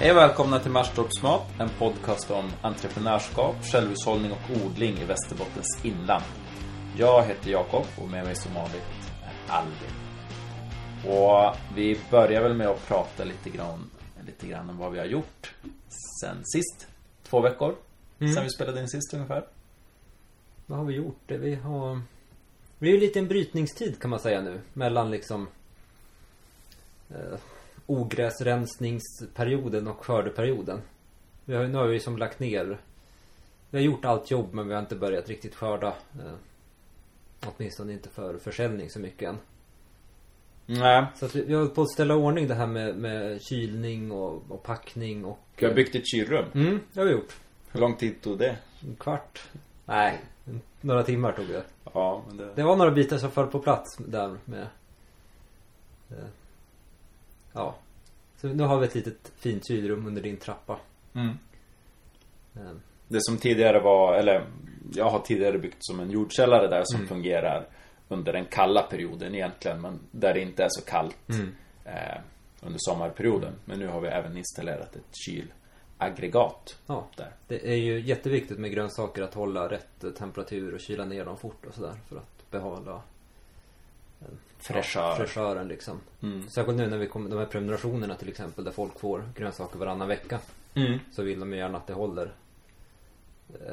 Hej och välkomna till Marstorpsmat, en podcast om entreprenörskap, självhushållning och odling i Västerbottens inland. Jag heter Jakob och med mig som vanligt är Albin. Och vi börjar väl med att prata lite grann, lite grann om vad vi har gjort sen sist. Två veckor sen vi spelade in sist ungefär. Vad har vi gjort? Vi har... Det är ju lite en brytningstid kan man säga nu. Mellan liksom eh, ogräsrensningsperioden och skördeperioden. Vi har, nu har vi som lagt ner Vi har gjort allt jobb men vi har inte börjat riktigt skörda. Eh, åtminstone inte för försäljning så mycket än. Nej, Så att vi, vi har på att ställa ordning det här med, med kylning och, och packning och... vi har byggt ett kylrum. Mm, det har vi gjort. Hur lång tid tog det? En kvart. Nej, några timmar tog det. Ja, men det... Det var några bitar som föll på plats där med eh, Ja Så nu har vi ett litet fint kylrum under din trappa Mm. Eh, Det som tidigare var, eller jag har tidigare byggt som en jordkällare där som fungerar under den kalla perioden egentligen men där det inte är så kallt eh, under sommarperioden. Men nu har vi även installerat ett kylaggregat Ja där. Det är ju jätteviktigt med grönsaker att hålla rätt temperatur och kyla ner dem fort och sådär för att behålla Fräschör. fräschören liksom Mm. Särskilt nu när vi kommer, de här prenumerationerna till exempel där folk får grönsaker varannan vecka Mm. Så vill de ju gärna att det håller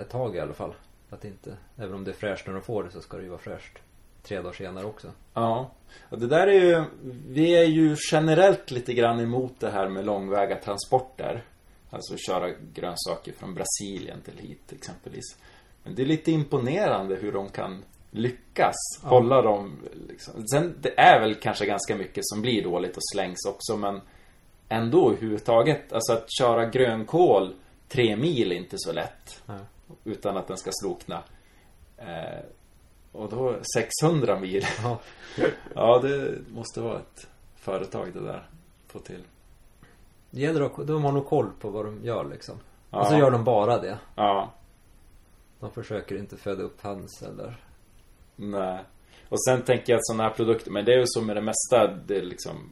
ett tag i alla fall. Att inte, även om det är fräscht när de får det så ska det ju vara fräscht tre dagar senare också. Ja. Och det där är ju, vi är ju generellt lite grann emot det här med långväga transporter. Alltså köra grönsaker från Brasilien till hit exempelvis. Men det är lite imponerande hur de kan lyckas hålla dem liksom. Sen det är väl kanske ganska mycket som blir dåligt och slängs också men ändå överhuvudtaget. Alltså att köra grönkål tre mil är inte så lätt. Ja. Utan att den ska slokna. Eh, och då 600 mil. Ja. Ja, det måste vara ett företag det där. Få till. Det gäller att de har nog koll på vad de gör liksom. Ja. Och så gör de bara det. Ja, De försöker inte föda upp höns eller... nej. Och sen tänker jag att sådana här produkter, men det är ju så med det mesta, det är liksom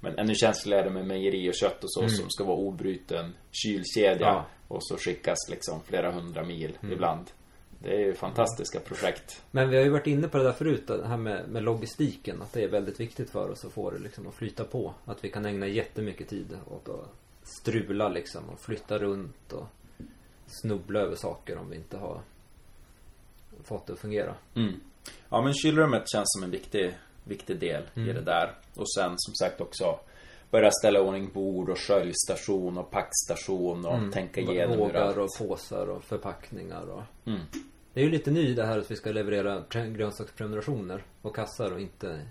Men ännu känsligare är det med mejeri och kött och så som ska vara obruten kylkedja Ja. Och så skickas liksom flera hundra mil ibland Det är ju fantastiska projekt Men vi har ju varit inne på det där förut, det här med, med logistiken. Att det är väldigt viktigt för oss att få det liksom att flyta på. Att vi kan ägna jättemycket tid åt att strula liksom och flytta runt och snubbla över saker om vi inte har fått det att fungera. Mm. Ja men kylrummet känns som en viktig, viktig del i det där. Och sen som sagt också Börja ställa ordning bord och sköljstation och packstation och tänka igenom hur allt... och påsar och förpackningar och... Mm. Det är ju lite ny det här att vi ska leverera pre- grönsaksprenumerationer och kassar och inte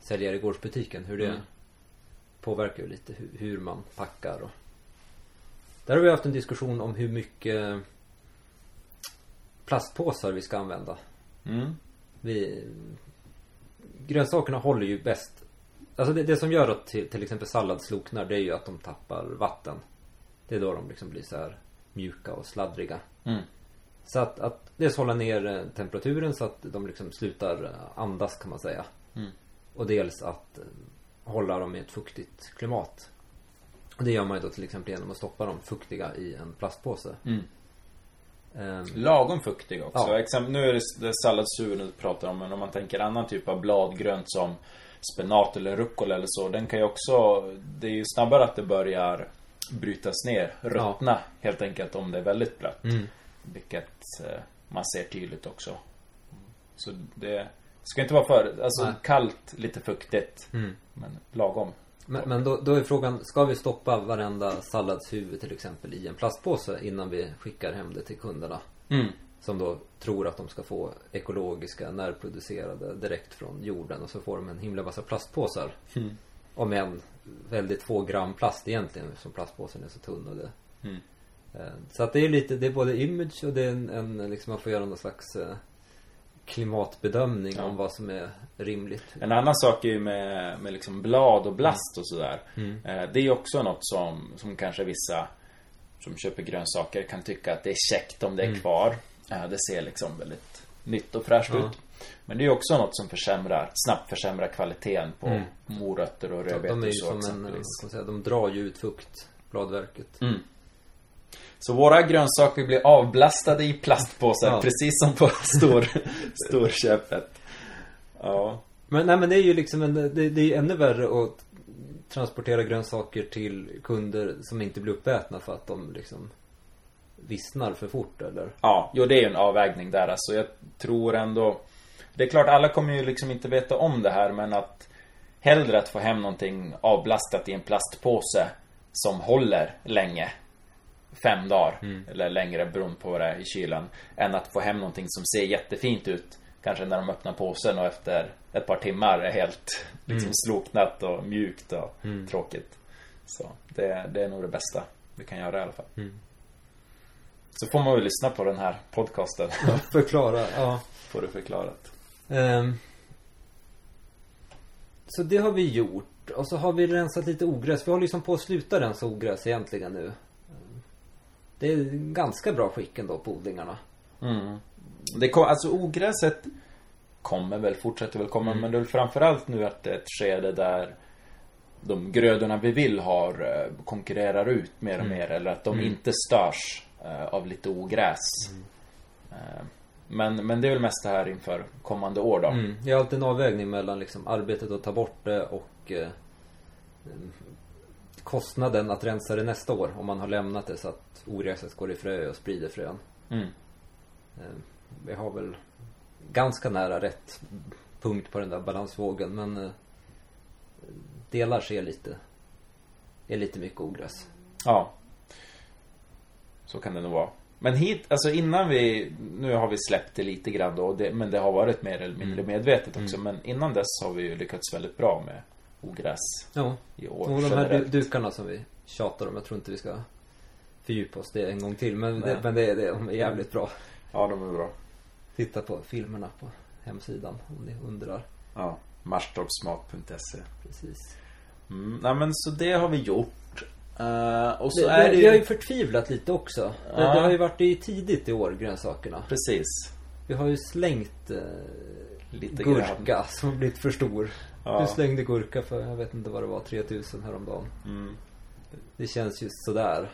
sälja i gårdsbutiken. Hur det Mm. påverkar ju lite hur, hur man packar och... Där har vi haft en diskussion om hur mycket plastpåsar vi ska använda. Mm. Vi... Grönsakerna håller ju bäst Alltså det, det som gör att till, till exempel sallad sloknar det är ju att de tappar vatten. Det är då de liksom blir så här mjuka och sladdriga. Mm. Så att, att dels hålla ner eh, temperaturen så att de liksom slutar eh, andas kan man säga. Mm. Och dels att eh, hålla dem i ett fuktigt klimat. Och det gör man ju då till exempel genom att stoppa dem fuktiga i en plastpåse. Mm. Ehm, Lagom fuktig också. Ja. Exempel, nu är det, det är salladsur du pratar om, men om man tänker annan typ av bladgrönt som spenat eller rucola eller så. Den kan ju också, det är ju snabbare att det börjar brytas ner, ruttna helt enkelt om det är väldigt blött. Mm. Vilket eh, man ser tydligt också. Så det ska inte vara för, alltså Nej. kallt, lite fuktigt. Mm. Men lagom. Men, men då, då är frågan, ska vi stoppa varenda salladshuvud till exempel i en plastpåse innan vi skickar hem det till kunderna? Mm. Som då tror att de ska få ekologiska, närproducerade direkt från jorden och så får de en himla massa plastpåsar. Mm. Om en väldigt få gram plast egentligen som plastpåsen är så tunn och det. Mm. Eh, Så att det är lite, det är både image och det är en, en liksom man får göra någon slags eh, klimatbedömning Ja. om vad som är rimligt. En annan sak är ju med, med liksom blad och blast och sådär. Eh, Det är ju också något som, som kanske vissa som köper grönsaker kan tycka att det är käckt om det är kvar. Eh, Det ser liksom väldigt nytt och fräscht Ja. ut. Men det är ju också något som försämrar, snabbt försämrar kvaliteten på Mm. morötter och rödbetor de är ju som en, säga, de drar ju ut fukt bladverket. Mm. Så våra grönsaker blir avblastade i plastpåsar, Ja. precis som på stor, storköpet. Ja. Men nej men det är ju liksom en, det, det är ju ännu värre att transportera grönsaker till kunder som inte blir uppätna för att de liksom vissnar för fort eller? Ja, jo det är ju en avvägning där alltså. Jag tror ändå... Det är klart, alla kommer ju liksom inte veta om det här men att hellre att få hem någonting avblastat i en plastpåse som håller länge. Fem dagar eller längre beroende på vad det är i kylen. Än att få hem någonting som ser jättefint ut. Kanske när de öppnar påsen och efter ett par timmar är helt liksom sloknat och mjukt och tråkigt. Så det, det är nog det bästa vi kan göra i alla fall. Så får man väl lyssna på den här podcasten. Förklara, ja. får du förklarat. Ehm. Så det har vi gjort. Och så har vi rensat lite ogräs. Vi håller liksom på att sluta rensa ogräs egentligen nu. Det är ganska bra skick ändå på odlingarna. Mm. Det kom, alltså ogräset kommer väl, fortsätter väl komma, men det är framförallt nu att det är ett skede där de grödorna vi vill ha eh, konkurrerar ut mer och mer eller att de inte störs eh, av lite ogräs. Eh, Men, men det är väl mest det här inför kommande år då. Mm. Det är alltid en avvägning mellan liksom arbetet att ta bort det och eh, kostnaden att rensa det nästa år. Om man har lämnat det så att ogräset går i frö och sprider frön. Mm. Eh, vi har väl ganska nära rätt punkt på den där balansvågen men eh, delar ser lite är lite mycket ogräs. Ja. Så kan det nog vara. Men hit, alltså innan vi, nu har vi släppt det lite grann då, det, men det har varit mer eller mindre medvetet också. Men innan dess har vi ju lyckats väldigt bra med ogräs Ja, i år. och de här generellt. dukarna som vi tjatar om, jag tror inte vi ska fördjupa oss det en gång till. Men, Nej. det, men det, det, de är jävligt bra. Ja, de är bra. Titta på filmerna på hemsidan om ni undrar. Ja. Marstorpsmat.se Precis. mm, Nej men så det har vi gjort. Eh, och så Det, är det, det Vi har ju... förtvivlat lite också. Det, Ja. det har ju varit i tidigt i år, grönsakerna. Precis. Vi har ju slängt eh, Lite gurka grann. som har blivit för stor. Ja. Du slängde gurka för, jag vet inte vad det var, 3000 häromdagen. Mm. Det känns ju sådär.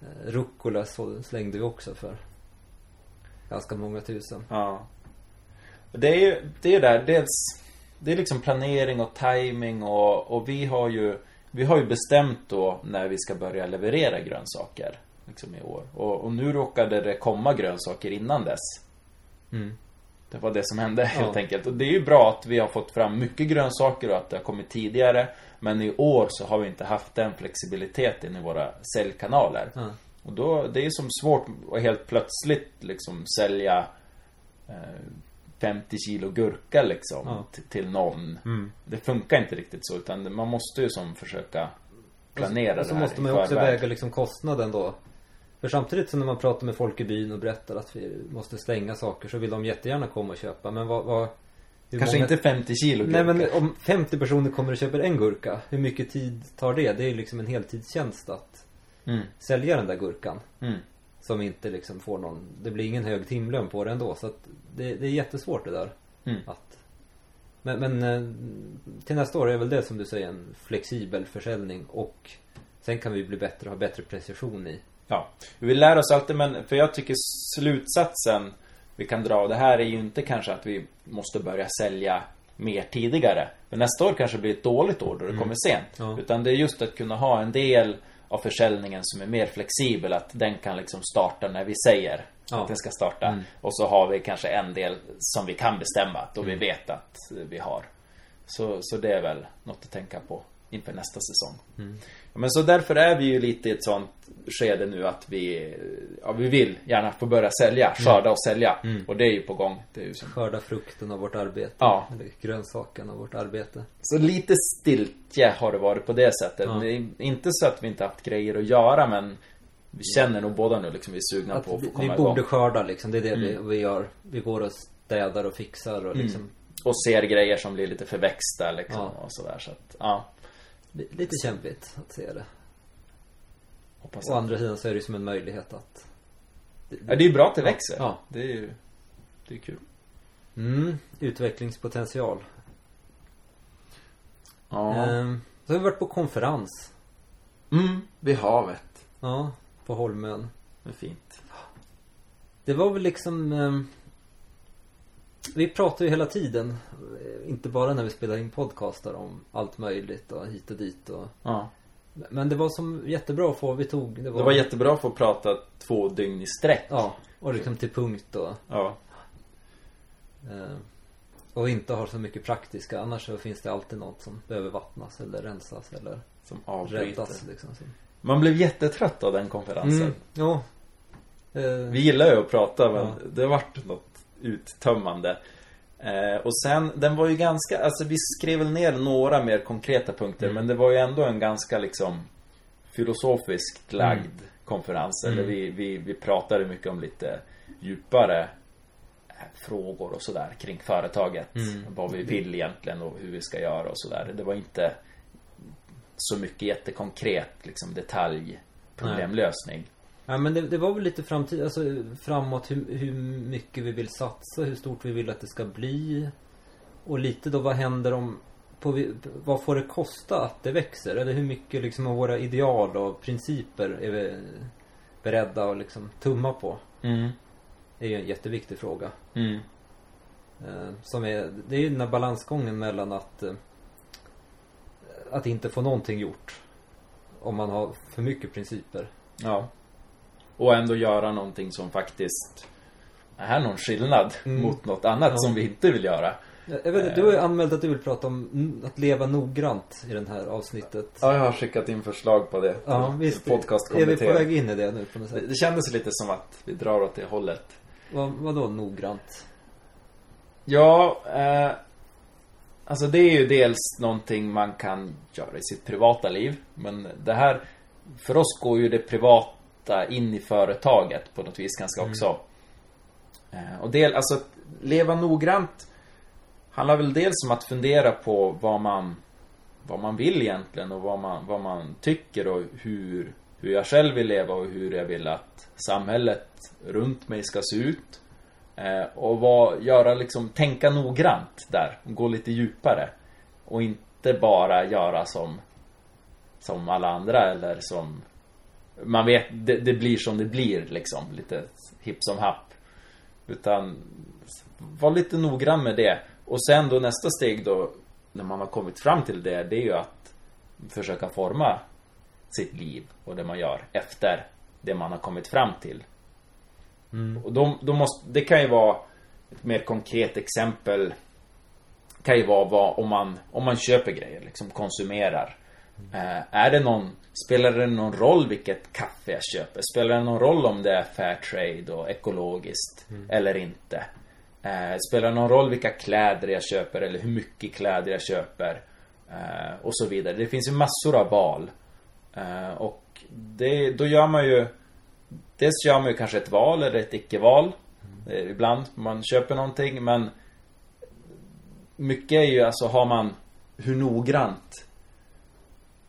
Eh, rucola så slängde vi också för ganska många tusen. Ja. Det är ju, det är där, dels Det är liksom planering och timing och, och vi har ju Vi har ju bestämt då när vi ska börja leverera grönsaker Liksom i år och, och nu råkade det komma grönsaker innan dess Mm. Det var det som hände helt Ja. enkelt och det är ju bra att vi har fått fram mycket grönsaker och att det har kommit tidigare Men i år så har vi inte haft den flexibiliteten i våra säljkanaler Ja. och då, det är som svårt att helt plötsligt liksom sälja eh, 50 kilo gurka liksom Ja. till någon. Mm. Det funkar inte riktigt så utan man måste ju som försöka planera Och så det här måste i man ju också väga liksom kostnaden då. För samtidigt som när man pratar med folk i byn och berättar att vi måste slänga saker så vill de jättegärna komma och köpa. Men vad... vad Kanske många- inte 50 kilo gurka. Nej men om 50 personer kommer och köper en gurka. Hur mycket tid tar det? Det är ju liksom en heltidstjänst att Mm. sälja den där gurkan. Mm. Som inte liksom får någon, det blir ingen hög timlön på det ändå. Så att det, det är jättesvårt det där. Mm. Att, men, men eh, till nästa år är väl det som du säger en flexibel försäljning och sen kan vi bli bättre och ha bättre precision i. Ja, vi lär oss alltid men för jag tycker slutsatsen vi kan dra av det här är ju inte kanske att vi måste börja sälja mer tidigare. För nästa år kanske blir ett dåligt år då det kommer sent. Ja. Utan det är just att kunna ha en del av försäljningen som är mer flexibel. Att den kan liksom starta när vi säger Ja. att den ska starta. Mm. Och så har vi kanske en del som vi kan bestämma att då vi vet att vi har. Så, så det är väl något att tänka på inför nästa säsong. Ja, Men så därför är vi ju lite i ett sånt skede nu att vi, ja vi vill gärna få börja sälja, skörda och sälja. Och det är ju på gång. Det är ju som, Skörda frukten av vårt arbete. Ja. Eller grönsaken av vårt arbete. så lite stiltje har det varit på det sättet. Ja. Det är inte så att vi inte haft grejer att göra men vi känner nog båda nu liksom vi är sugna Att på att få komma vi borde igång. skörda liksom. Det är det vi, vi gör. Vi går och städar och fixar och liksom. Och ser grejer som blir lite förväxta liksom Ja. och sådär så att, ja. Li- Lite kämpigt att se det. Hoppas Å andra sidan så är det ju som en möjlighet att ja, det är ju bra att det växer. Ja. Det är ju, det är kul. Mm, utvecklingspotential. Ja. Ehm, så har vi varit på konferens. Mm, vid havet. Ja, på Holmön. Det är fint. Det var väl liksom eh, Vi pratar ju hela tiden eh, Inte bara när vi spelar in podcastar om allt möjligt och hit och dit och Ja. Men det var som jättebra att få, vi tog Det var jättebra att få prata två dygn i sträck. Ja, och liksom till punkt och Ja. eh, Och inte har så mycket praktiska Annars så finns det alltid något som behöver vattnas eller rensas eller Som avbryter. räddas liksom. Man blev jättetrött av den konferensen. Mm, ja eh, Vi gillar ju att prata men Ja. det vart något uttömmande. Eh, och sen, den var ju ganska, alltså vi skrev väl ner några mer konkreta punkter Mm. men det var ju ändå en ganska liksom filosofiskt lagd Mm. konferens. Eller Mm. vi, vi, vi pratade mycket om lite djupare eh, frågor och sådär kring företaget. Mm. Vad vi vill egentligen och hur vi ska göra och sådär. Det var inte så mycket jättekonkret liksom detalj problemlösning. Ja men det, det var väl lite framtid, alltså framåt hur, hur mycket vi vill satsa, hur stort vi vill att det ska bli. Och lite då vad händer om, på, vad får det kosta att det växer? Eller hur mycket liksom av våra ideal och principer är vi beredda att liksom tumma på? Mm. Det är ju en jätteviktig fråga. Mm. Eh, som är, det är ju den här balansgången mellan att eh, att inte få någonting gjort. Om man har för mycket principer. Ja. Och ändå göra någonting som faktiskt är någon skillnad Mm. mot något annat Ja. som vi inte vill göra. Jag vet, inte, du har ju anmält att du vill prata om att leva noggrant i det här avsnittet. Ja, jag har skickat in förslag på det. Ja, visst. Är vi på väg in i det nu på något sätt? det kändes lite som att vi drar åt det hållet. Vad, vadå noggrant? Ja, eh, alltså det är ju dels någonting man kan göra i sitt privata liv. Men det här, för oss går ju det privata in i företaget på något vis ganska också. Eh, och del, alltså att leva noggrant handlar väl dels om att fundera på vad man, vad man vill egentligen och vad man, vad man tycker och hur, hur jag själv vill leva och hur jag vill att samhället runt mig ska se ut. Eh, och vad, göra liksom, tänka noggrant där. Gå lite djupare. Och inte bara göra som, som alla andra eller som man vet, det, det blir som det blir liksom. Lite hipp som happ. Utan var lite noggrann med det. Och sen då nästa steg då när man har kommit fram till det, det är ju att försöka forma sitt liv och det man gör efter det man har kommit fram till. Mm. Och då, då måste, det kan ju vara ett mer konkret exempel kan ju vara vad, om, man, om man köper grejer, liksom konsumerar. Eh, är det någon, spelar det någon roll vilket kaffe jag köper? Spelar det någon roll om det är fair trade och ekologiskt eller inte? Eh, spelar det någon roll vilka kläder jag köper eller hur mycket kläder jag köper? Eh, och så vidare. Det finns ju massor av val. Och det, då gör man ju Dels gör man ju kanske ett val eller ett icke-val. Eh, Ibland man köper någonting men Mycket är ju alltså har man Hur noggrant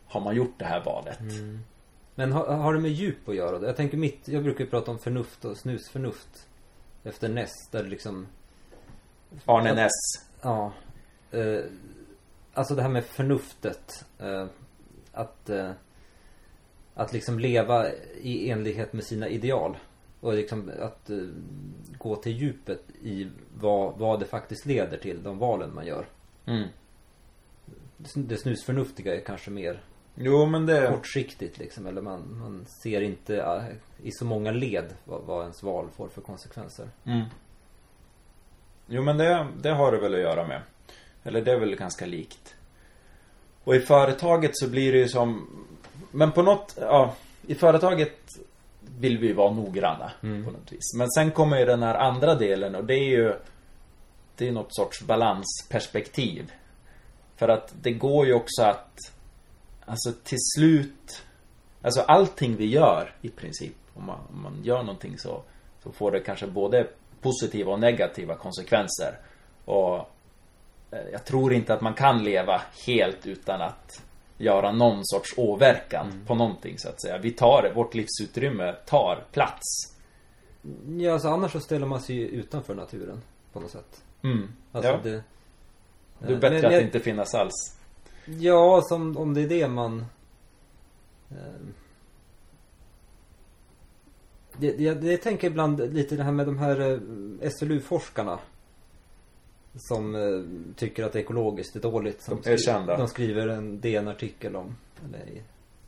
Har man gjort det här valet? Men har, har det med djup att göra? Jag tänker mitt, jag brukar ju prata om förnuft och snusförnuft. Efter näst, där det liksom Arne Ness Ja. Eh, alltså det här med förnuftet. Eh, att, eh, att liksom leva i enlighet med sina ideal. Och liksom att eh, gå till djupet i vad, vad det faktiskt leder till, de valen man gör. mm. Det snusförnuftiga är kanske mer Jo men det kortsiktigt liksom. Eller man, man ser inte eh, i så många led vad, vad ens val får för konsekvenser. mm. Jo men det, det har det väl att göra med Eller det är väl ganska likt Och i företaget så blir det ju som Men på något, ja I företaget vill vi vara noggranna Mm. på något vis. Men sen kommer ju den här andra delen och det är ju Det är något sorts balansperspektiv. För att det går ju också att Alltså till slut Alltså allting vi gör i princip Om man, om man gör någonting så Så får det kanske både positiva och negativa konsekvenser. Och eh, jag tror inte att man kan leva helt utan att göra någon sorts åverkan på någonting så att säga. Vi tar, vårt livsutrymme tar plats. Ja, alltså annars så ställer man sig ju utanför naturen på något sätt. Mm. Alltså ja. det... Det är eh, bättre men- att men- inte finnas alls. Ja, som om det är det man... Eh, det, det, det jag tänker ibland lite det här med de här eh, SLU-forskarna. Som eh, tycker att ekologiskt är dåligt. Som De är kända. De skriver en DN-artikel om, eller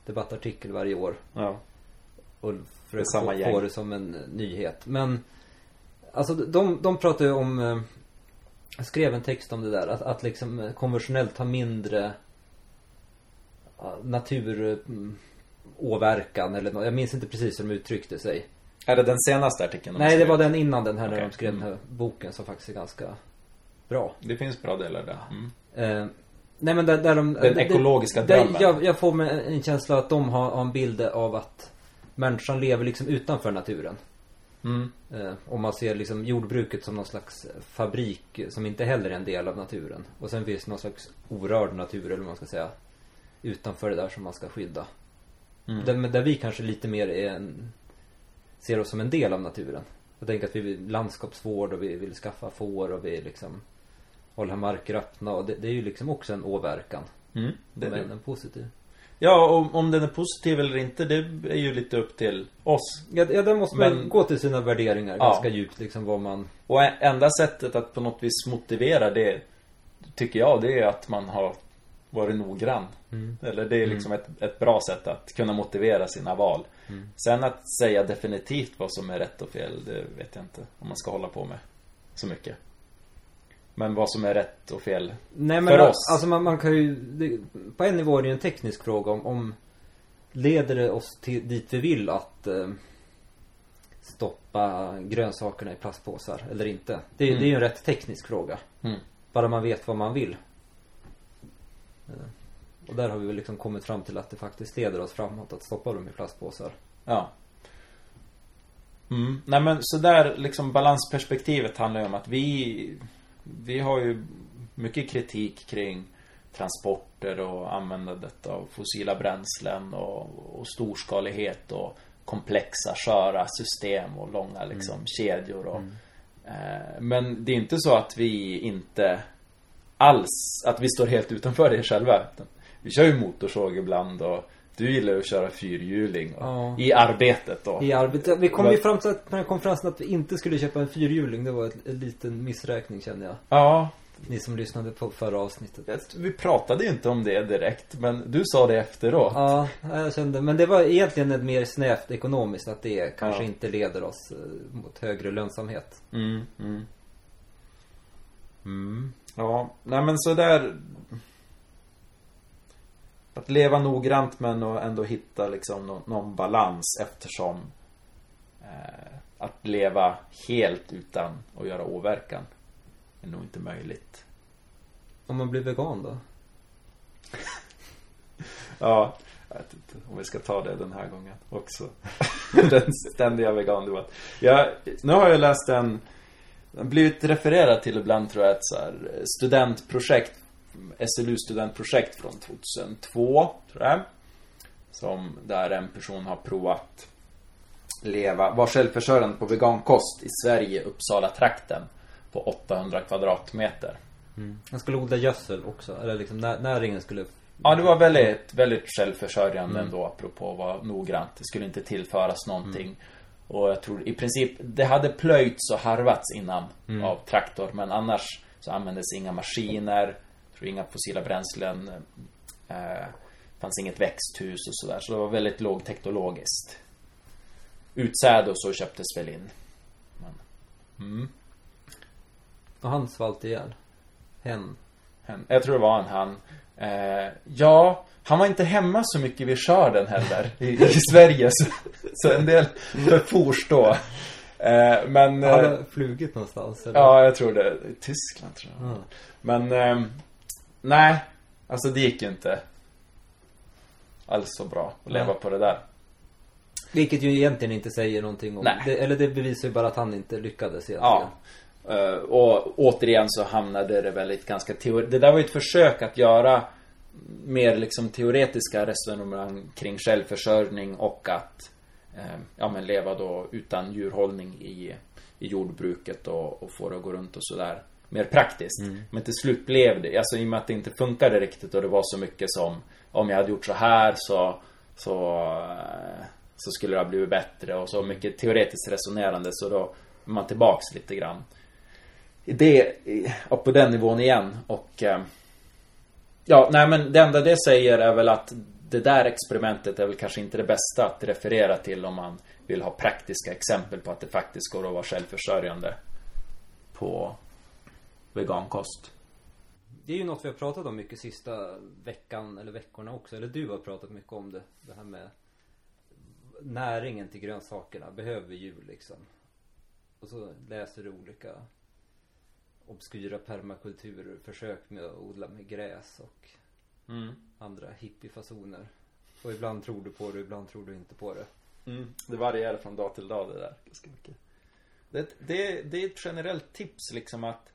debattartikel varje år. Ja. Och försöker samma få, gäng. få det som en eh, nyhet. Men Alltså de, de pratar ju om eh, Jag skrev en text om det där att, att liksom eh, konventionellt ha mindre ja, Natur mm, åverkan eller nå- Jag minns inte precis hur de uttryckte sig Är det den senaste artikeln? de Nej det var den innan den här när Okej. de skrev den här boken som faktiskt är ganska bra Det finns bra delar där. Mm. eh, Nej men där, där de Den det- ekologiska drömmen. jag, jag får med en känsla att de har, har en bild av att Människan lever liksom utanför naturen Mm. Eh, om man ser liksom jordbruket som någon slags fabrik som inte heller är en del av naturen. Och sen finns det någon slags orörd natur eller vad man ska säga. Utanför det där som man ska skydda. Mm. Där, men där vi kanske lite mer är en, ser oss som en del av naturen. Jag tänker att vi vill landskapsvård och vi vill skaffa får och vi liksom hålla marker öppna och det, det är ju liksom också en åverkan. Mm. Det är men det. en positiv. Ja, och om den är positiv eller inte, det är ju lite upp till oss. Ja, ja där måste man Men- gå till sina värderingar Ja. ganska djupt liksom vad man Och enda sättet att på något vis motivera det, tycker jag, det är att man har varit noggrann. Mm. Eller det är liksom ett, ett bra sätt att kunna motivera sina val. Mm. Sen att säga definitivt vad som är rätt och fel, det vet jag inte om man ska hålla på med så mycket. Men vad som är rätt och fel. Nej men För oss. alltså man, man kan ju det, På en nivå är det ju en teknisk fråga om, om Leder det oss till, dit vi vill att eh, Stoppa grönsakerna i plastpåsar eller inte? Det, Mm. det är ju en rätt teknisk fråga Mm. Bara man vet vad man vill Och där har vi väl liksom kommit fram till att det faktiskt leder oss framåt att stoppa dem i plastpåsar Ja. Mm. Nej men så där liksom balansperspektivet handlar ju om att vi Vi har ju mycket kritik kring transporter och användandet av fossila bränslen och, och storskalighet och komplexa, sköra system och långa liksom kedjor och eh, Men det är inte så att vi inte alls, att vi står helt utanför det själva. Vi kör ju motorsåg ibland och du gillar ju att köra fyrhjuling och, Ja. i arbetet då. I arbetet, vi kom ju fram till att på den här konferensen att vi inte skulle köpa en fyrhjuling Det var ett, en liten missräkning kände jag Ja, Ni som lyssnade på förra avsnittet vi pratade ju inte om det direkt, men du sa det efteråt. Ja, jag kände, men det var egentligen ett mer snävt ekonomiskt att det kanske Ja. inte leder oss eh, mot högre lönsamhet. Mm, mm. Mm. Ja, nej men så där Att leva noggrant men ändå hitta liksom någon, någon balans eftersom eh, Att leva helt utan att göra åverkan Är nog inte möjligt. Om man blir vegan då? Ja, jag vet inte om vi ska ta det den här gången också. Den ständiga vegandebatt. Jag, Nu har jag läst en har blivit refererad till ibland tror jag ett så här studentprojekt SLU studentprojekt från 2002 tror jag Som där en person har provat Leva, vara självförsörjande på vegankost i Sverige, Uppsala-trakten På 800 kvadratmeter Man skulle odla gödsel också, eller liksom när, näringen skulle... Ja, det var väldigt, väldigt självförsörjande ändå apropå att vara noggrant. Det skulle inte tillföras någonting. Och jag tror i princip, det hade plöjts och harvats innan av traktor. Men annars så användes inga maskiner, tror inga fossila bränslen. Eh, fanns inget växthus och sådär. Så det var väldigt lågteknologiskt. Utsäde och så köptes väl in. Men, mm. Och han svalt ihjäl. Hen. Hen- Jag tror det var en han. Eh, ja, han var inte hemma så mycket vid skörden heller i, i Sverige. Så, så en del förfors då. Eh, men... Han Eh, hade flugit någonstans eller? ja, jag tror det. I Tyskland tror jag. Ja. Men, eh, nej. Alltså det gick ju inte alls så bra att leva Nej. på det där. Vilket ju egentligen inte säger någonting om... Nej. Det, eller det bevisar ju bara att han inte lyckades egentligen. Ja. Eh, och återigen så hamnade det väldigt ganska teori- Det där var ju ett försök att göra mer liksom teoretiska resonemang kring självförsörjning och att eh, ja, men leva då utan djurhållning i, i jordbruket och, och få det att gå runt och sådär. Mer praktiskt. Men till slut blev det, alltså i och med att det inte funkade riktigt och det var så mycket som om jag hade gjort så här så så, eh, så skulle det ha blivit bättre och så mycket teoretiskt resonerande så då är man tillbaks lite grann det, ja och på den nivån igen och eh, Ja, nej men det enda det säger är väl att det där experimentet är väl kanske inte det bästa att referera till om man vill ha praktiska exempel på att det faktiskt går att vara självförsörjande på vegankost. Det är ju något vi har pratat om mycket sista veckan eller veckorna också. Eller du har pratat mycket om det. Det här med näringen till grönsakerna. Behöver djur liksom. Och så läser du olika obskyra permakulturförsök med att odla med gräs och Mm. andra hippiefasoner. Och ibland tror du på det, ibland tror du inte på det. Mm. Det varierar från dag till dag det där ganska mycket. Det, det, det är ett generellt tips liksom att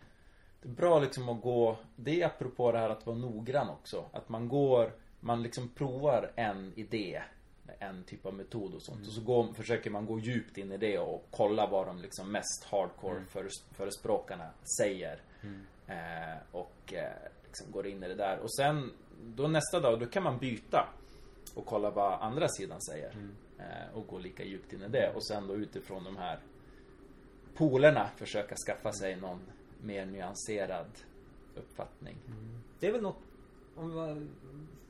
det är bra liksom att gå, det är apropå det här att vara noggrann också. Att man går, man liksom provar en idé, en typ av metod och sånt. Och så går, försöker man gå djupt in i det och kolla vad de liksom mest hardcore föres, förespråkarna säger. Eh, och eh, liksom går in i det där. Och sen, då nästa dag, då kan man byta. Och kolla vad andra sidan säger. Eh, och gå lika djupt in i det. Och sen då utifrån de här polerna försöka skaffa sig någon mer nyanserad uppfattning. Det är väl något, om vi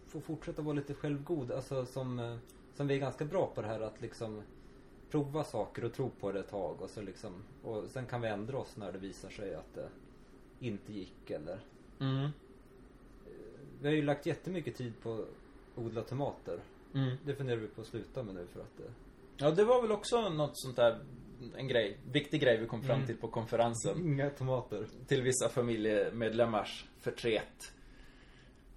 får fortsätta vara lite självgod, alltså som, eh, som vi är ganska bra på det här att liksom prova saker och tro på det ett tag och så liksom, och sen kan vi ändra oss när det visar sig att det inte gick eller Mm. Vi har ju lagt jättemycket tid på att odla tomater. Mm. Det funderar vi på att sluta med nu för att det Ja, det var väl också något sånt där, en grej, viktig grej vi kom fram Mm. till på konferensen. Inga tomater. Till vissa familjemedlemmars förtret.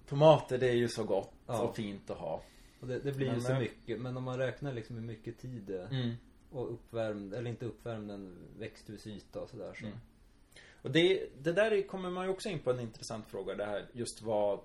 Tomater, det är ju så gott Ja. och fint att ha. Och det, det blir ju Men, så eh, mycket, men om man räknar liksom hur mycket tid det Mm. och uppvärmd, eller inte uppvärmd, en växthusyta och sådär så. Mm. Och det, det där är- kommer man ju också in på en intressant fråga. Det här just vad,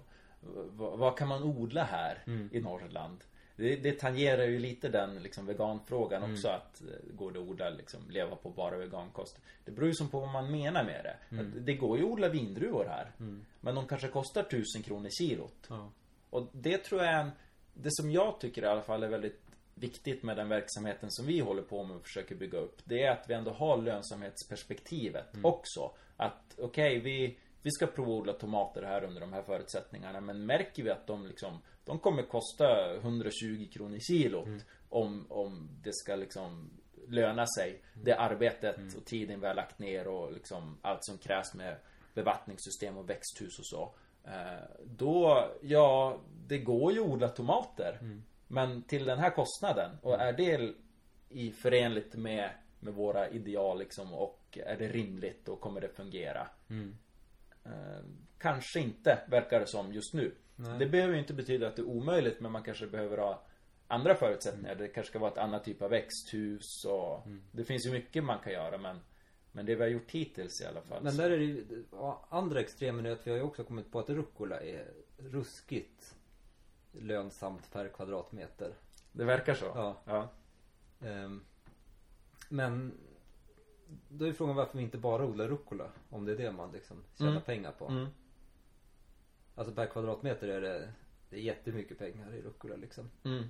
vad, vad kan man odla här Mm. i Norrland? Det, det tangerar ju lite den liksom veganfrågan Mm. också att eh, går det att odla liksom, leva på bara vegankost? Det beror ju som på vad man menar med det. Mm. Det går ju att odla vindruvor här. Mm. Men de kanske kostar tusen kronor kilot. Ja. Och det tror jag är en, det som jag tycker i alla fall är väldigt viktigt med den verksamheten som vi håller på med och försöker bygga upp. Det är att vi ändå har lönsamhetsperspektivet också. Att okej, vi, vi ska provodla tomater här under de här förutsättningarna. Men märker vi att de liksom, de kommer kosta 120 kronor kilot. Om, om det ska liksom löna sig. Det arbetet och tiden vi har lagt ner och liksom allt som krävs med bevattningssystem och växthus och så. Eh, Då, ja, det går ju att odla tomater. Men till den här kostnaden. Och är det i förenligt med, med våra ideal liksom och är det rimligt och kommer det fungera? Mm. Eh, kanske inte, verkar det som just nu. Nej. Det behöver ju inte betyda att det är omöjligt men man kanske behöver ha andra förutsättningar. Det kanske ska vara ett annat typ av växthus och Det finns ju mycket man kan göra men Men det vi har gjort hittills i alla fall Men där är det ju, andra extremen är att vi har ju också kommit på att rucola är ruskigt lönsamt per kvadratmeter. Det verkar så? Ja. ja. Ehm, men då är frågan varför vi inte bara odlar rucola. Om det är det man liksom tjänar Mm. pengar på. Mm. Alltså per kvadratmeter är det, det är jättemycket pengar i rucola liksom. Mm.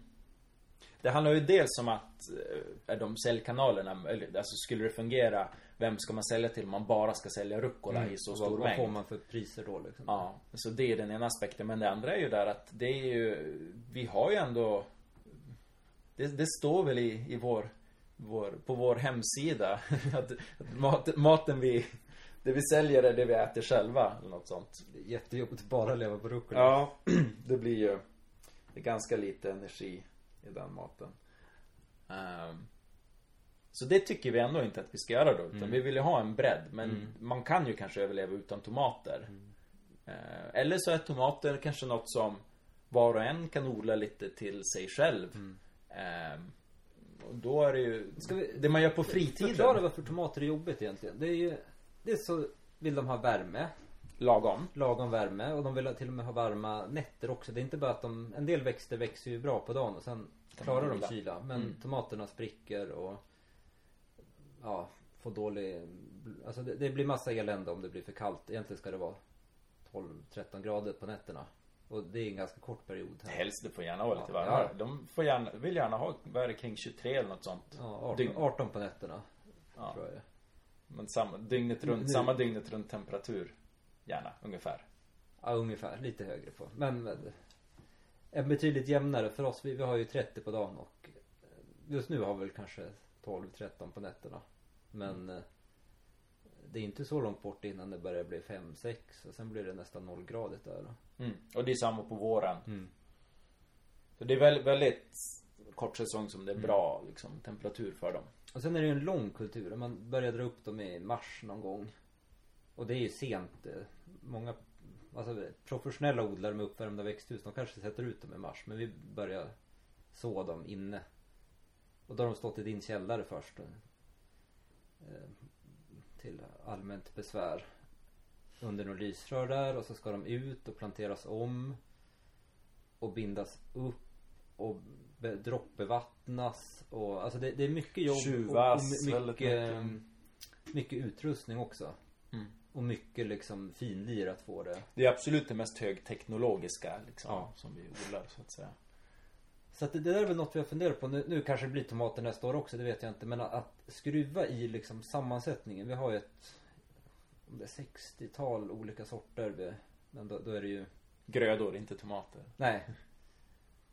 Det handlar ju dels om att eh, är de säljkanalerna, alltså skulle det fungera Vem ska man sälja till om man bara ska sälja rucola i så stor vad, vad mängd? får man för priser då liksom? Ja, så det är den ena aspekten. Men det andra är ju där att det är ju Vi har ju ändå Det, det står väl i, i vår, vår På vår hemsida att, att mat, maten vi Det vi säljer är det vi äter själva eller något sånt jättejobbigt att bara leva på rucola. Ja, det blir ju ganska lite energi i den maten. Ehm, Så det tycker vi ändå inte att vi ska göra då utan vi vill ju ha en bredd men man kan ju kanske överleva utan tomater. Eh, Eller så är tomater kanske något som Var och en kan odla lite till sig själv. Ehm, Och då är det ju Ska vi- Det man gör på fritiden. Förklara varför tomater är jobbigt egentligen. Det är ju, det är så vill de ha värme. Lagom lagom värme och de vill till och med ha varma nätter också. Det är inte bara att de, en del växter växer ju bra på dagen och sen klarar de kyla. Men Mm. tomaterna spricker och ja, får dålig, alltså det, det blir massa elände om det blir för kallt. Egentligen ska det vara 12-13 grader på nätterna. Och det är en ganska kort period här. Helst, det får gärna vara lite Ja, varmare. ja. De får gärna, vill gärna ha, vad är det, kring 23 eller något sånt. Ja, 18, Dygn. 18 på nätterna. Ja. Tror jag. Men samma, dygnet runt, Nu- samma dygnet runt temperatur. Gärna, ungefär. Ja, ungefär. Lite högre på. Men men, en betydligt jämnare för oss. Vi, vi har ju 30 på dagen och eh, just nu har vi väl kanske 12-13 på nätterna. Men eh, det är inte så långt bort innan det börjar bli 5-6 och sen blir det nästan nollgradigt där. då. Mm. Och det är samma på våren. Mm. Så det är väldigt, väldigt kort säsong som det är bra liksom, temperatur för dem. Och sen är det ju en lång kultur. Man börjar dra upp dem i mars någon gång. Och det är ju sent. eh, Många alltså, professionella odlare med uppvärmda växthus, de kanske sätter ut dem i mars. Men vi börjar så dem inne. Och då har de stått i din källare först. eh, Till allmänt besvär. Under något lysrör där och så ska de ut och planteras om. Och bindas upp. Och be- droppbevattnas och alltså det, det är mycket jobb Tjuvas och, och mycket, mycket. mycket utrustning också. Mm. Och mycket liksom finlir att få det. Det är absolut det mest högteknologiska liksom, Ja. som vi odlar så att säga. Så att det, det där är väl något vi har funderat på. Nu, nu kanske det blir tomater nästa år också, det vet jag inte. Men att, att skruva i liksom sammansättningen. Vi har ju ett om det är 60-tal olika sorter. Men då, då är det ju Grödor, inte tomater. Nej.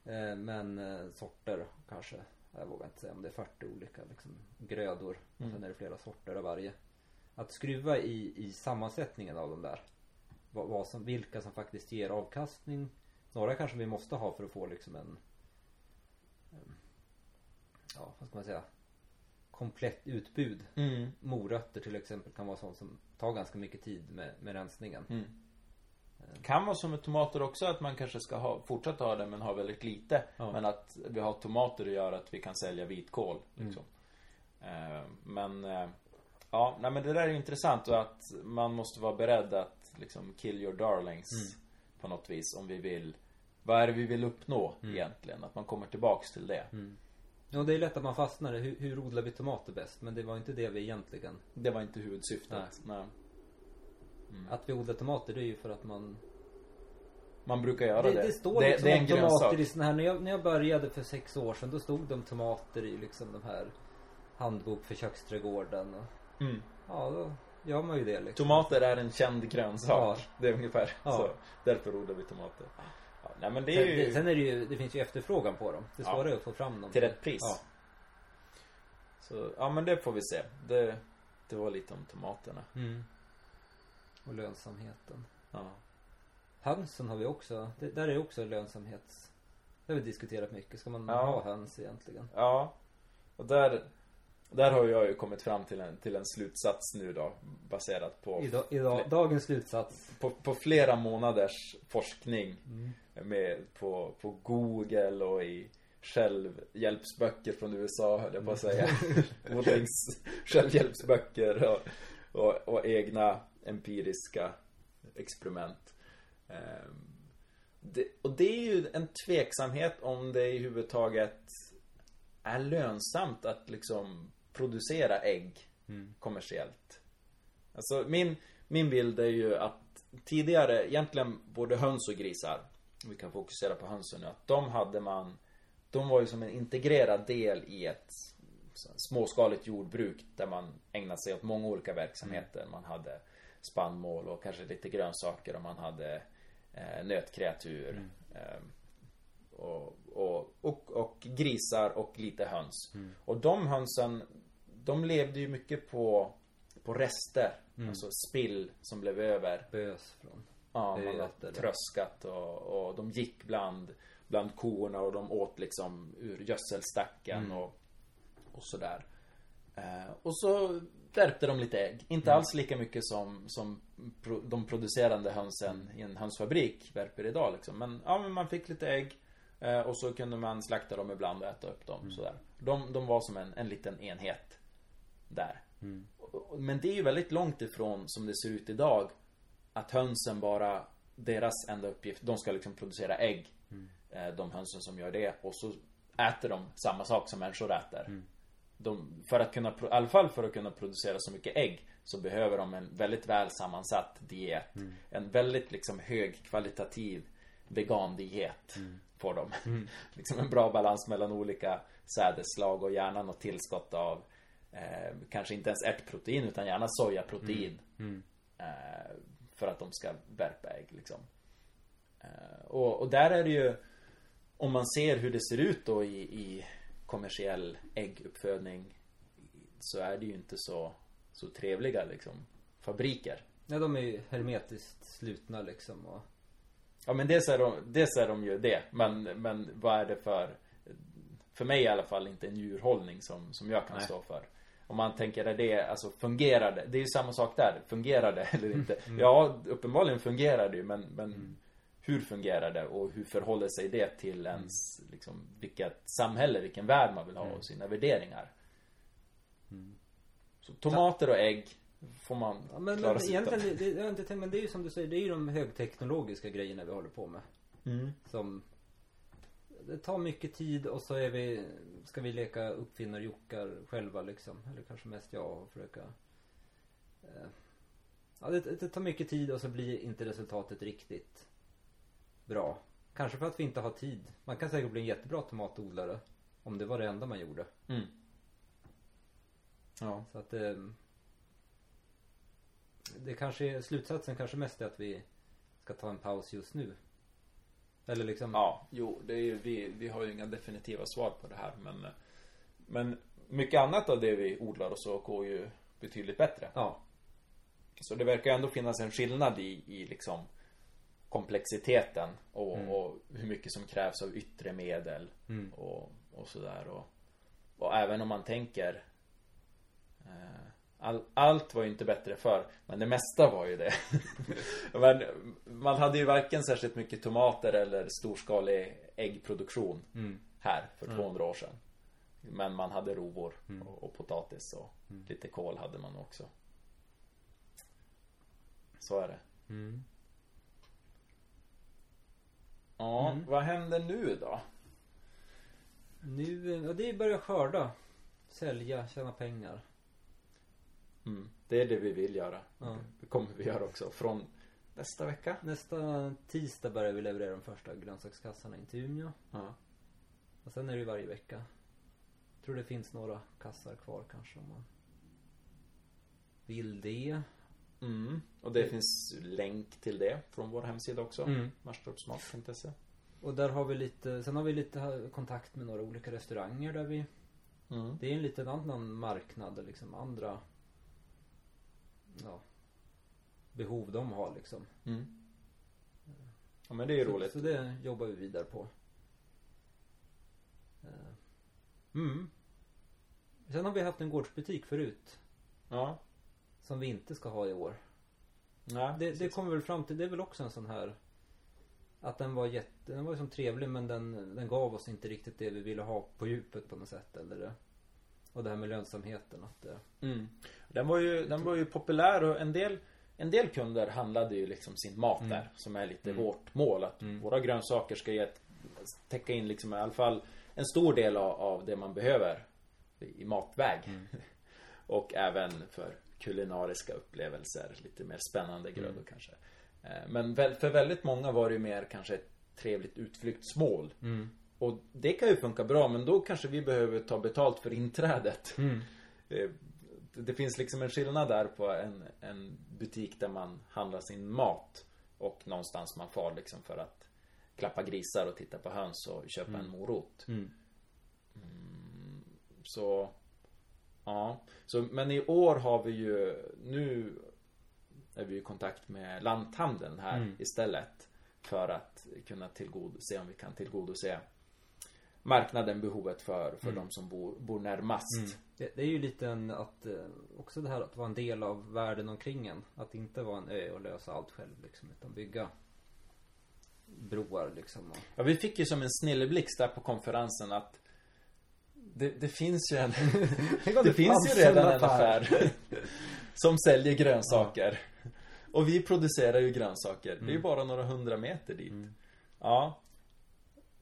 Eh, men eh, sorter kanske. Jag vågar inte säga om det är 40 olika liksom, grödor. Och Mm. sen är det flera sorter av varje. Att skruva i, i sammansättningen av de där. Vad, vad som, vilka som faktiskt ger avkastning. Några kanske vi måste ha för att få liksom en Ja, vad ska man säga? Komplett utbud. Mm. Morötter till exempel kan vara sånt som tar ganska mycket tid med, med rensningen. Mm. Kan vara som med tomater också att man kanske ska ha, fortsätta ha det men ha väldigt lite. Ja. Men att vi har tomater och gör att vi kan sälja vitkål. Liksom. Eh, men eh, Ja, nej men det där är intressant och att man måste vara beredd att liksom kill your darlings på något vis om vi vill Vad är det vi vill uppnå egentligen? Att man kommer tillbaks till det. Ja, det är lätt att man fastnar i hur, hur odlar vi tomater bäst? Men det var inte det vi egentligen Det var inte huvudsyftet. Nej. Att vi odlar tomater det är ju för att man Man brukar göra det, det. det, står det, liksom det är en om tomater i såna här när jag, när jag började för sex år sedan Då stod de tomater i liksom de här Handbok för köksträdgården och, Mm. Ja, då gör man ju det liksom Tomater är en känd grönsak. Ja. Det är ungefär Ja. så. Därför odlar vi tomater. Ja, nej men det sen, är ju det, sen är det ju, det finns ju efterfrågan på dem Det svåra är att få fram dem till rätt pris. Ja, Så, ja men det får vi se. Det, det var lite om tomaterna. mm. Och lönsamheten Ja. Hönsen har vi också, det, där är också lönsamhets Det har vi diskuterat mycket, ska man Ja. ha höns egentligen? Ja. Och där, där har jag ju kommit fram till en, till en slutsats nu då. Baserat på, Idag, idag, dagens slutsats på, på flera månaders forskning. Med, på, på Google och i självhjälpsböcker från USA höll jag på att säga. Odlings självhjälpsböcker och, och, och egna empiriska experiment. Ehm, det, och det är ju en tveksamhet om det i huvudtaget är lönsamt att liksom producera ägg kommersiellt. Alltså min, min bild är ju att tidigare, egentligen både höns och grisar, vi kan fokusera på hönsen nu, att de hade man, de var ju som en integrerad del i ett småskaligt jordbruk där man ägnade sig åt många olika verksamheter. Man hade spannmål och kanske lite grönsaker och man hade eh, nötkreatur. Eh, och, och, och, och grisar och lite höns. Och de hönsen, de levde ju mycket på, på rester. Alltså spill som blev över. Bös från Ja, man eller? tröskat och, och de gick bland, bland korna och de åt liksom ur gödselstacken Mm. och, och sådär. Eh, och så värpte de lite ägg. Inte Mm. alls lika mycket som, som pro, de producerande hönsen i en hönsfabrik värper idag liksom. Men, ja, men man fick lite ägg. Eh, och så kunde man slakta dem ibland och äta upp dem. Mm. Sådär. De, de var som en, en liten enhet. Där. Mm. Men det är ju väldigt långt ifrån som det ser ut idag. Att hönsen bara, deras enda uppgift, de ska liksom producera ägg. Eh, De hönsen som gör det. Och så äter de samma sak som människor äter. De, för att kunna, i alla fall för att kunna producera så mycket ägg så behöver de en väldigt väl sammansatt diet. En väldigt liksom högkvalitativ vegandiet Mm. På dem. liksom en bra balans mellan olika sädesslag och gärna något tillskott av eh, kanske inte ens ärtprotein utan gärna sojaprotein. Mm. Eh, för att de ska värpa ägg liksom. Eh, och, och där är det ju Om man ser hur det ser ut då i, i kommersiell ägguppfödning Så är det ju inte så Så trevliga liksom Fabriker Ja, de är ju hermetiskt slutna liksom och Ja men dels är de, dels är de ju det men, men vad är det för För mig i alla fall inte en djurhållning som, som jag kan Nej. stå för Om man tänker är det, alltså fungerar det? Det är ju samma sak där, fungerar det eller inte? Mm. Ja, uppenbarligen fungerar det ju men, men Hur fungerar det och hur förhåller sig det till Mm. ens liksom, vilket samhälle, vilken värld man vill ha och sina värderingar Mm. Så tomater och ägg Får man Ja, men, klara men sig egentligen, utan. det, det, inte men det är ju som du säger, det är ju de högteknologiska grejerna vi håller på med. mm. Som Det tar mycket tid och så är vi Ska vi leka uppfinnar-jockar själva liksom Eller kanske mest jag och försöka eh, Ja det, det tar mycket tid och så blir inte resultatet riktigt Bra Kanske för att vi inte har tid Man kan säkert bli en jättebra tomatodlare Om det var det enda man gjorde Mm. Ja Så att eh, Det kanske är, slutsatsen kanske mest är att vi Ska ta en paus just nu Eller liksom Ja, jo, det är ju, vi, vi har ju inga definitiva svar på det här men Men mycket annat av det vi odlar och så går ju betydligt bättre. ja. Så det verkar ändå finnas en skillnad i, i liksom komplexiteten och, och hur mycket som krävs av yttre medel Mm. och, och sådär. Och, och även om man tänker eh, all, Allt var ju inte bättre för men det mesta var ju det. men man hade ju varken särskilt mycket tomater eller storskalig äggproduktion Mm. här för 200 år sedan. Men man hade rovor Mm. och, och potatis och lite kål hade man också. Så är det. Mm. Ja, vad händer nu då? Nu, ja det är börja skörda Sälja, tjäna pengar Mm, det är det vi vill göra. Ja. Det kommer vi göra också. Från nästa vecka. Nästa tisdag börjar vi leverera de första grönsakskassarna in till Umeå Ja. Och sen är det ju varje vecka Tror det finns några kassar kvar kanske om man Vill det Mm. Och det finns länk till det från vår hemsida också. Mm. Marstorpsmat.se Och där har vi lite, sen har vi lite kontakt med några olika restauranger där vi mm. Det är en liten annan marknad liksom andra Ja. Behov de har liksom. Mm. Ja men det är ju så, roligt. Så det jobbar vi vidare på. Eh, Mm. Sen har vi haft en gårdsbutik förut. Ja. Som vi inte ska ha i år. Nej, Det, det kommer väl fram till, det är väl också en sån här Att den var jätte, den var ju som trevlig men den, den gav oss inte riktigt det vi ville ha på djupet på något sätt eller Och det här med lönsamheten att det Mm. Den var ju, den var ju populär och en del en del kunder handlade ju liksom sin mat Mm. där Som är lite vårt mål att våra grönsaker ska ge, täcka in liksom i alla fall En stor del av, av det man behöver I matväg Mm. Och även för kulinariska upplevelser Lite mer spännande Mm. grödor kanske Eh, Men för väldigt många var det ju mer kanske ett trevligt utflyktsmål Mm. Och det kan ju funka bra men då kanske vi behöver ta betalt för inträdet Mm. Eh, Det finns liksom en skillnad där på en, en butik där man handlar sin mat Och någonstans man far liksom för att Klappa grisar och titta på höns och köpa en morot Mm. Så Ja så, Men i år har vi ju Nu Är vi i kontakt med lanthandeln här Mm. istället För att kunna tillgodose om vi kan tillgodose Marknaden behovet för, för de som bor, bor närmast. Mm. Det, det är ju lite en att eh, Också det här att vara en del av världen omkring en. Att inte vara en ö och lösa allt själv liksom Utan bygga Broar liksom och, Ja, vi fick ju som en snilleblixt där på konferensen att det, det finns ju en Det finns ju redan en affär. Som säljer grönsaker. Och vi producerar ju grönsaker. Det är ju bara några hundra meter dit. Ja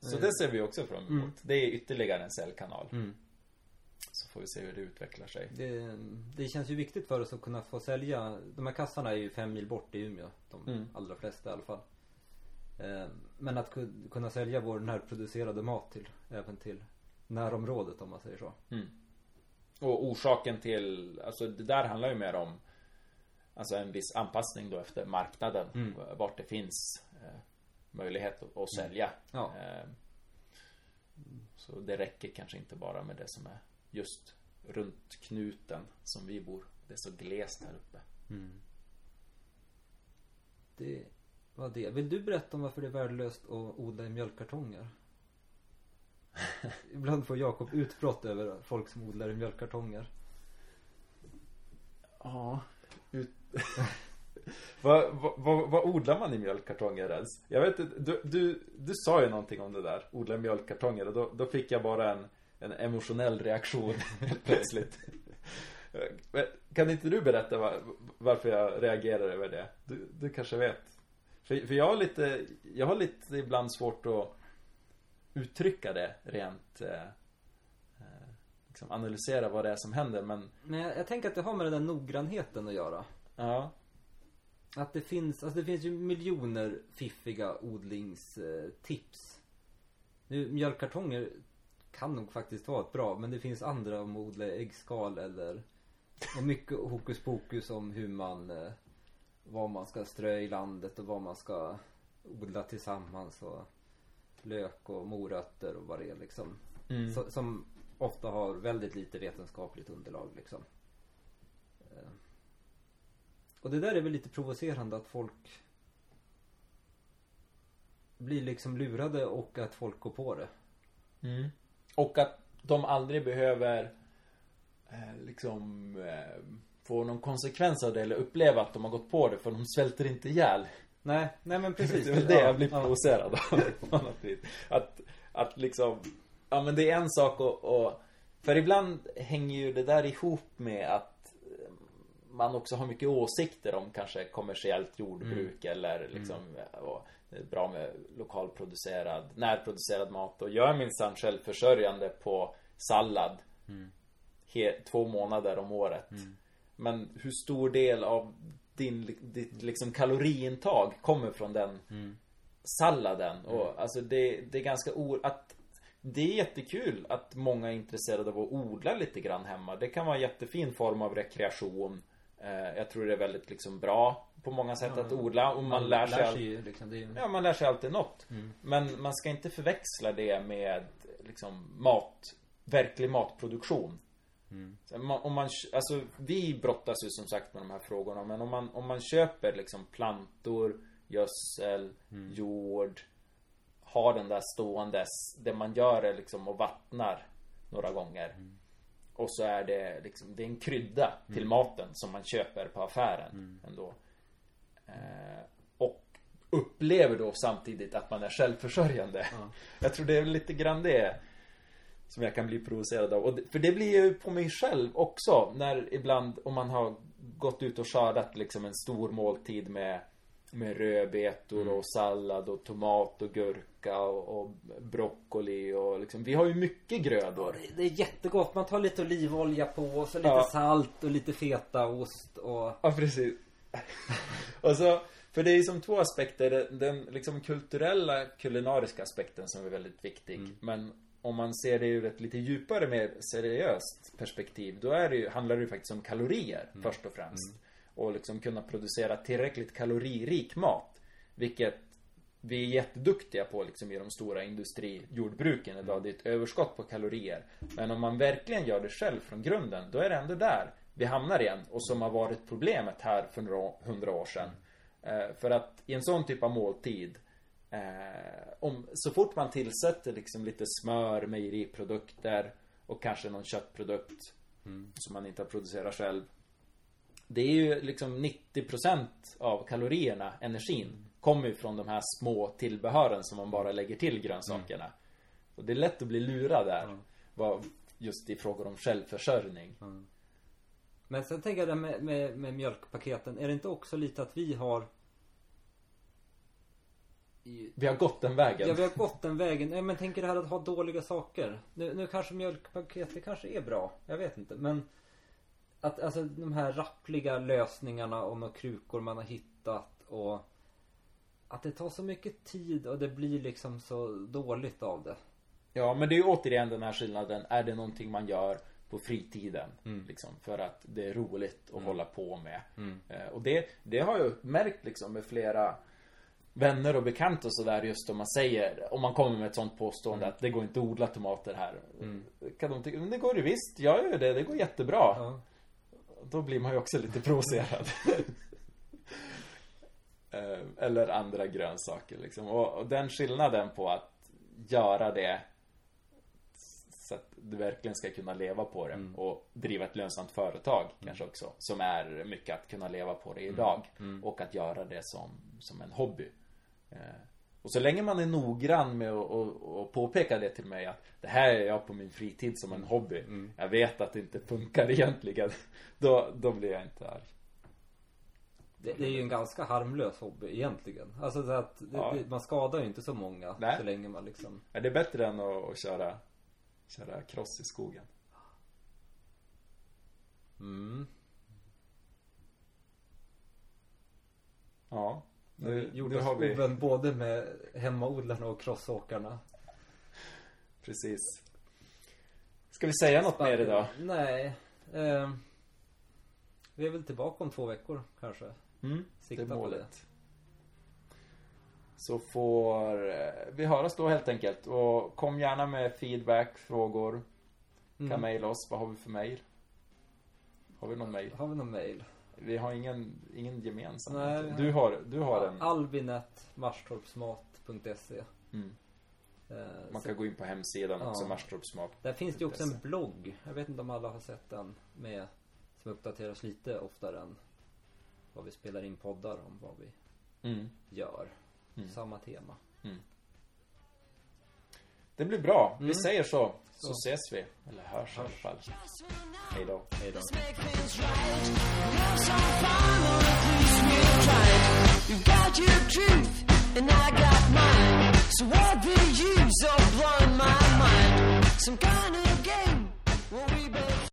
Så det ser vi också fram emot Det är ytterligare en säljkanal Mm. Så får vi se hur det utvecklar sig det, det känns ju viktigt för oss att kunna få sälja De här kassarna är ju fem mil bort i Umeå De Mm. allra flesta i alla fall Eh, Men att ku- kunna sälja vår närproducerade mat till, även till närområdet om man säger så. Mm. Och orsaken till, alltså det där handlar ju mer om Alltså en viss anpassning då efter marknaden. Mm. Vart det finns eh, möjlighet att, att sälja. Ja. Eh, så det räcker kanske inte bara med det som är just runt knuten som vi bor. Det är så glest här uppe. Det var det. Vill du berätta om varför det är värdelöst att odla i mjölkkartonger? Ibland får Jakob utbrott över folk som odlar i mjölkkartonger. Ja. Ut... vad, vad, vad, odlar man i mjölkkartonger ens? Jag vet inte, du, du, du sa ju någonting om det där, odla mjölkkartonger och då, då fick jag bara en, en emotionell reaktion helt plötsligt. Kan inte du berätta var, varför jag reagerar över det? Du, du kanske vet? För, för jag har lite, jag har lite ibland svårt att uttrycka det rent eh, eh, liksom analysera vad det är som händer men Men jag, jag tänker att det har med den där noggrannheten att göra. ja Att det finns, alltså det finns ju miljoner fiffiga odlingstips. Nu, mjölkkartonger kan nog faktiskt vara ett bra, men det finns andra om att odla äggskal eller och mycket hokus pokus om hur man eh, vad man ska strö i landet och vad man ska odla tillsammans och lök och morötter och vad det är liksom. Mm. Så, som ofta har väldigt lite vetenskapligt underlag liksom. Och det där är väl lite provocerande att folk blir liksom lurade och att folk går på det. Mm. Och att de aldrig behöver eh, liksom eh, få någon konsekvens av det eller uppleva att de har gått på det för de svälter inte ihjäl. Nej, nej men precis. Det är väl det jag blir provocerad av. Att, att liksom, ja men det är en sak och, och För ibland hänger ju det där ihop med att man också har mycket åsikter om kanske kommersiellt jordbruk eller liksom det är bra med lokalproducerad, närproducerad mat och jag är minsann självförsörjande på sallad he, två månader om året. Men hur stor del av din, ditt liksom kaloriintag kommer från den salladen? Och alltså det, det är ganska o... Att, det är jättekul att många är intresserade av att odla lite grann hemma. Det kan vara en jättefin form av rekreation. Eh, Jag tror det är väldigt liksom bra på många sätt att odla och man, lär sig, all... ju liksom, är. Ja, man lär sig alltid något. Men man ska inte förväxla det med liksom mat, verklig matproduktion. Man- Om man, alltså vi brottas ju som sagt med de här frågorna men om man, om man köper liksom plantor, gödsel, jord Har den där ståendes Det man gör är liksom och vattnar några gånger Och så är det liksom, det är en krydda till maten som man köper på affären ändå eh, Och upplever då samtidigt att man är självförsörjande Jag tror det är lite grann det som jag kan bli provocerad av. Och för det blir ju på mig själv också. När ibland, om man har gått ut och skördat liksom en stor måltid med med rödbetor och sallad och tomat och gurka och, och broccoli och liksom, vi har ju mycket grödor. Det- Det är jättegott. Man tar lite olivolja på och så lite Ja. salt och lite fetaost och... Ja, precis. och så, för det är ju som två aspekter. Den, den liksom kulturella kulinariska aspekten som är väldigt viktig. Men om man ser det ur ett lite djupare, mer seriöst perspektiv. Då är det ju, handlar det ju faktiskt om kalorier först och främst. Och liksom kunna producera tillräckligt kaloririk mat. Vilket vi är jätteduktiga på liksom i de stora industrijordbruken idag. Det är ett överskott på kalorier. Men om man verkligen gör det själv från grunden, då är det ändå där vi hamnar igen. Och som har varit problemet här för några hundra år sedan. Eh, för att i en sån typ av måltid eh, om, Så fort man tillsätter liksom lite smör, mejeriprodukter och kanske någon köttprodukt som man inte har producerat själv. Det är ju liksom 90% av kalorierna, energin, kommer ju från de här små tillbehören som man bara lägger till grönsakerna. Och det är lätt att bli lurad där. Vad- Just i frågor om självförsörjning. Men sen tänker jag det med, med, med mjölkpaketen. Är det inte också lite att vi har... Vi har gått den vägen. Ja, vi har gått den vägen. Nej, men tänker det här att ha dåliga saker. Nu, nu kanske mjölkpaket, det kanske är bra. Jag vet inte. Men att alltså de här rappliga lösningarna om några krukor man har hittat och att det tar så mycket tid och det blir liksom så dåligt av det. Ja, men det är ju återigen den här skillnaden. Är det någonting man gör på fritiden? Liksom, för att det är roligt att hålla på med. Eh, och det, det har jag märkt liksom med flera vänner och bekanta och sådär just om man säger, om man kommer med ett sånt påstående att det går inte att odla tomater här. Kan de tycka, men det går ju visst, jag gör det, det går jättebra. Då blir man ju också lite provocerad. Eh, Eller andra grönsaker liksom. Och, och den skillnaden på att göra det så att du verkligen ska kunna leva på det och driva ett lönsamt företag kanske också. Som är mycket att kunna leva på det idag. Och att göra det som, som en hobby. Och så länge man är noggrann med att och, och påpeka det till mig att det här är jag på min fritid som en hobby. Jag vet att det inte funkar egentligen. Då, då blir jag inte arg. Det, det är ju en ganska harmlös hobby egentligen. Alltså så att det, Ja. det, man skadar ju inte så många Nej. så länge man liksom Är det bättre än att, att köra, köra cross i skogen? mm. Ja. Nu, Nu, har vi... vi... både med hemmaodlarna och crossåkarna. Precis. Ska vi säga något mer idag? Nej. Eh, vi är väl tillbaka om två veckor kanske. Mm, Sikta det är på målet. Så får eh, vi höras då helt enkelt. Och kom gärna med feedback, frågor. Kan Mm. mejla oss. Vad har vi för mejl? Har vi någon mejl? Har vi någon mail? Vi har ingen, ingen gemensam. Nej, du har, du har en. Albinetmarstorpsmat.se Mm. eh, Man kan gå in på hemsidan också, Ja. Marstorpsmak. Där finns det ju också en blogg. Jag vet inte om alla har sett den. Med, som uppdateras lite oftare än vad vi spelar in poddar om vad vi Mm. gör. Mm. Samma tema. Det blir bra. Vi Mm. säger så. Så, Så. ses vi. Eller hörs i alla fall. Hej då. Hej då. You got your truth, and I got mine. So what the use of blowing my mind? Some kind of game